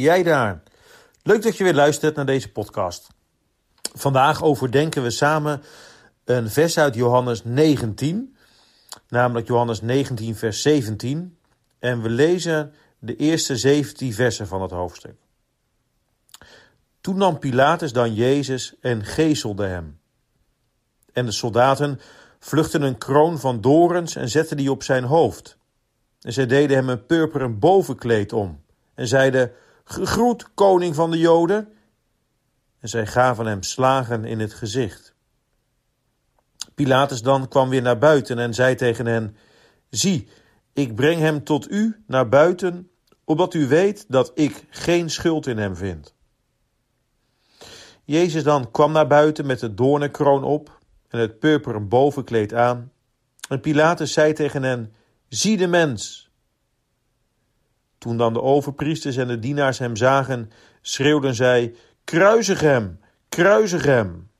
jij daar. Leuk dat je weer luistert naar deze podcast. Vandaag overdenken we samen een vers uit Johannes 19, namelijk Johannes 19, vers 17. En we lezen de eerste 17 versen van het hoofdstuk. Toen nam Pilatus dan Jezus en gezelde hem. En de soldaten vluchtten een kroon van dorens en zetten die op zijn hoofd. En zij deden hem een purperen bovenkleed om en zeiden: Gegroet, koning van de Joden. En zij gaven hem slagen in het gezicht. Pilatus dan kwam weer naar buiten en zei tegen hen: Zie, ik breng hem tot u naar buiten, opdat u weet dat ik geen schuld in hem vind. Jezus dan kwam naar buiten met de doornenkroon op en het purperen bovenkleed aan. En Pilatus zei tegen hen: Zie de mens. Toen dan de overpriesters en de dienaars hem zagen, schreeuwden zij: Kruisig hem, kruisig hem.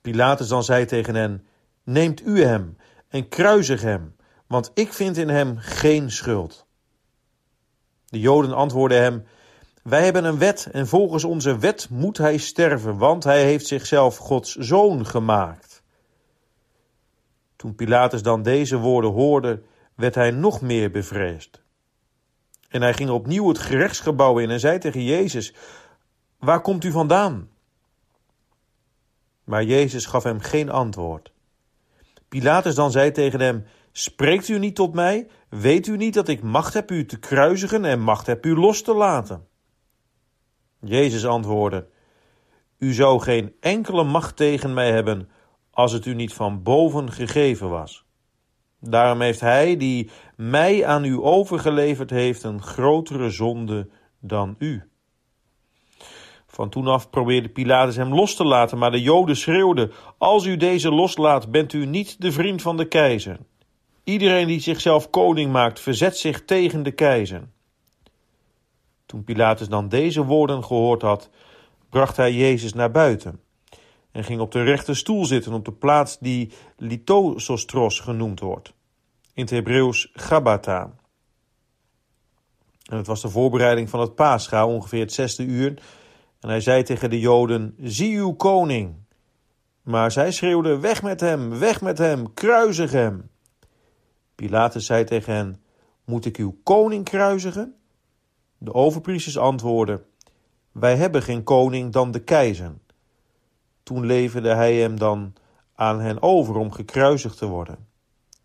Pilatus dan zei tegen hen: Neemt u hem en kruisig hem, want ik vind in hem geen schuld. De Joden antwoordden hem: Wij hebben een wet en volgens onze wet moet hij sterven, want hij heeft zichzelf Gods zoon gemaakt. Toen Pilatus dan deze woorden hoorde, werd hij nog meer bevreesd. En hij ging opnieuw het gerechtsgebouw in en zei tegen Jezus: Waar komt u vandaan? Maar Jezus gaf hem geen antwoord. Pilatus dan zei tegen hem: Spreekt u niet tot mij? Weet u niet dat ik macht heb u te kruisigen en macht heb u los te laten? Jezus antwoordde: U zou geen enkele macht tegen mij hebben als het u niet van boven gegeven was. Daarom heeft hij die mij aan u overgeleverd heeft een grotere zonde dan u. Van toen af probeerde Pilatus hem los te laten, maar de Joden schreeuwden: Als u deze loslaat, bent u niet de vriend van de keizer. Iedereen die zichzelf koning maakt, verzet zich tegen de keizer. Toen Pilatus dan deze woorden gehoord had, bracht hij Jezus naar buiten en ging op de rechte stoel zitten op de plaats die Litosostros genoemd wordt. In het Hebreeuws Gabata. En het was de voorbereiding van het Pascha, ongeveer het zesde uur. En hij zei tegen de Joden: Zie uw koning. Maar zij schreeuwden: Weg met hem, weg met hem, kruisig hem. Pilatus zei tegen hen: Moet ik uw koning kruisigen? De overpriesters antwoordden: Wij hebben geen koning dan de keizer. Toen leverde hij hem dan aan hen over om gekruisigd te worden.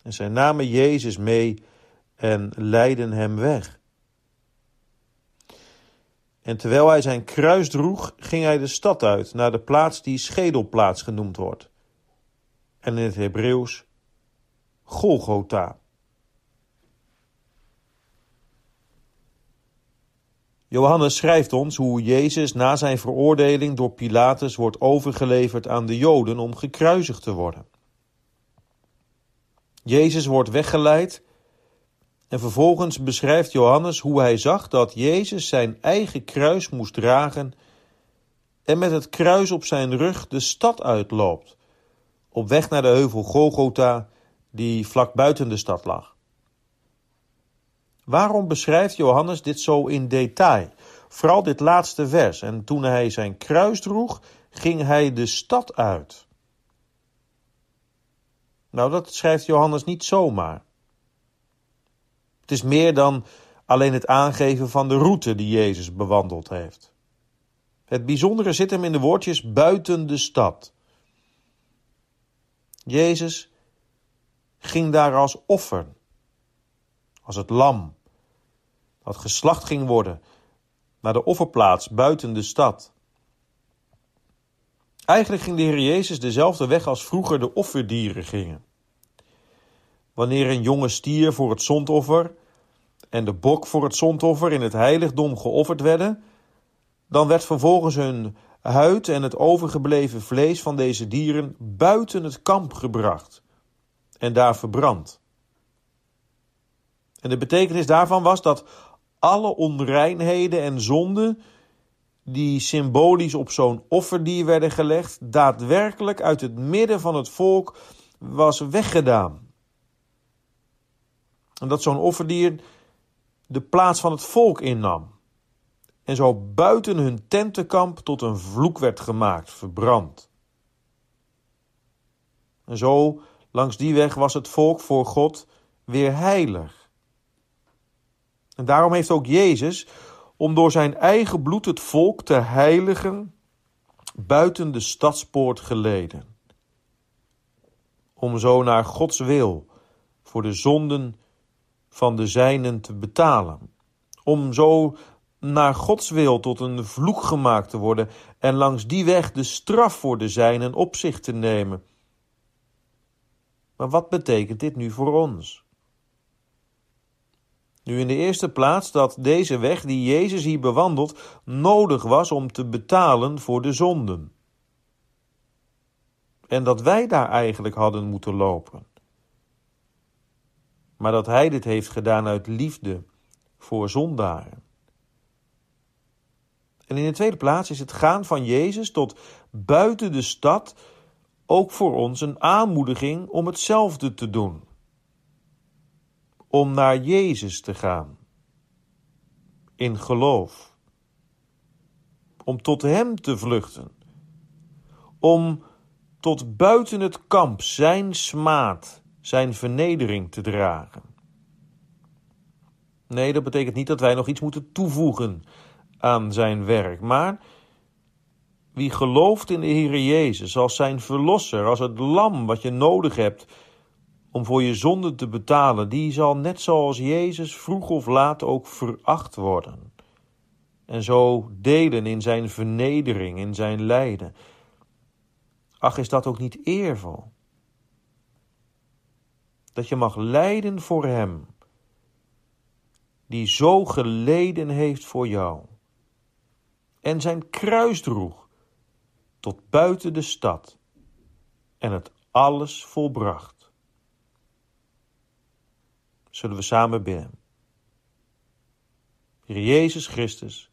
En zij namen Jezus mee en leidden hem weg. En terwijl hij zijn kruis droeg, ging hij de stad uit naar de plaats die Schedelplaats genoemd wordt. En in het Hebreeuws Golgotha. Johannes schrijft ons hoe Jezus na zijn veroordeling door Pilatus wordt overgeleverd aan de Joden om gekruisigd te worden. Jezus wordt weggeleid en vervolgens beschrijft Johannes hoe hij zag dat Jezus zijn eigen kruis moest dragen en met het kruis op zijn rug de stad uitloopt, op weg naar de heuvel Golgotha die vlak buiten de stad lag. Waarom beschrijft Johannes dit zo in detail? Vooral dit laatste vers. En toen hij zijn kruis droeg, ging hij de stad uit. Nou, dat schrijft Johannes niet zomaar. Het is meer dan alleen het aangeven van de route die Jezus bewandeld heeft. Het bijzondere zit hem in de woordjes buiten de stad. Jezus ging daar als offer als het lam, dat geslacht ging worden naar de offerplaats buiten de stad. Eigenlijk ging de Heer Jezus dezelfde weg als vroeger de offerdieren gingen. Wanneer een jonge stier voor het zondoffer en de bok voor het zondoffer in het heiligdom geofferd werden, dan werd vervolgens hun huid en het overgebleven vlees van deze dieren buiten het kamp gebracht en daar verbrand. En de betekenis daarvan was dat alle onreinheden en zonden die symbolisch op zo'n offerdier werden gelegd, daadwerkelijk uit het midden van het volk was weggedaan. En dat zo'n offerdier de plaats van het volk innam. en zo buiten hun tentenkamp tot een vloek werd gemaakt, verbrand. En zo, langs die weg was het volk voor God weer heilig. Daarom heeft ook Jezus, om door zijn eigen bloed het volk te heiligen, buiten de stadspoort geleden. Om zo naar Gods wil voor de zonden van de zijnen te betalen. Om zo naar Gods wil tot een vloek gemaakt te worden en langs die weg de straf voor de zijnen op zich te nemen. Maar wat betekent dit nu voor ons? Nu in de eerste plaats dat deze weg die Jezus hier bewandelt nodig was om te betalen voor de zonden. En dat wij daar eigenlijk hadden moeten lopen. Maar dat Hij dit heeft gedaan uit liefde voor zondaren. En in de tweede plaats is het gaan van Jezus tot buiten de stad ook voor ons een aanmoediging om hetzelfde te doen. Om naar Jezus te gaan. In geloof. Om tot Hem te vluchten. Om tot buiten het kamp Zijn smaad, Zijn vernedering te dragen. Nee, dat betekent niet dat wij nog iets moeten toevoegen aan zijn werk. Maar wie gelooft in de Heer Jezus als zijn verlosser, als het lam wat je nodig hebt om voor je zonde te betalen, die zal net zoals Jezus vroeg of laat ook veracht worden. En zo delen in zijn vernedering, in zijn lijden. Ach, is dat ook niet eervol? Dat je mag lijden voor Hem, die zo geleden heeft voor jou en zijn kruis droeg tot buiten de stad en het alles volbracht. Zullen we samen bidden? Heer Jezus Christus,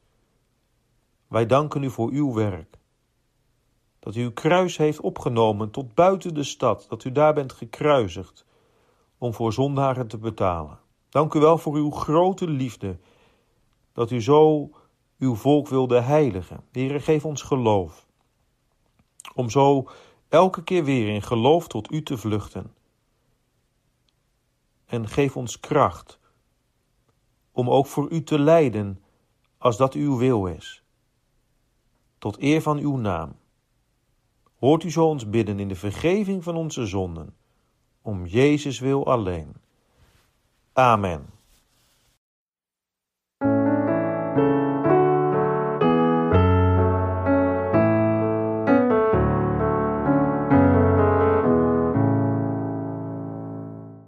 wij danken u voor uw werk. Dat u uw kruis heeft opgenomen tot buiten de stad, dat u daar bent gekruisigd om voor zondaren te betalen. Dank u wel voor uw grote liefde, dat u zo uw volk wilde heiligen. Heere, geef ons geloof. Om zo elke keer weer in geloof tot u te vluchten. En geef ons kracht om ook voor u te lijden als dat uw wil is. Tot eer van uw naam. Hoort u zo ons bidden in de vergeving van onze zonden, om Jezus wil alleen. Amen.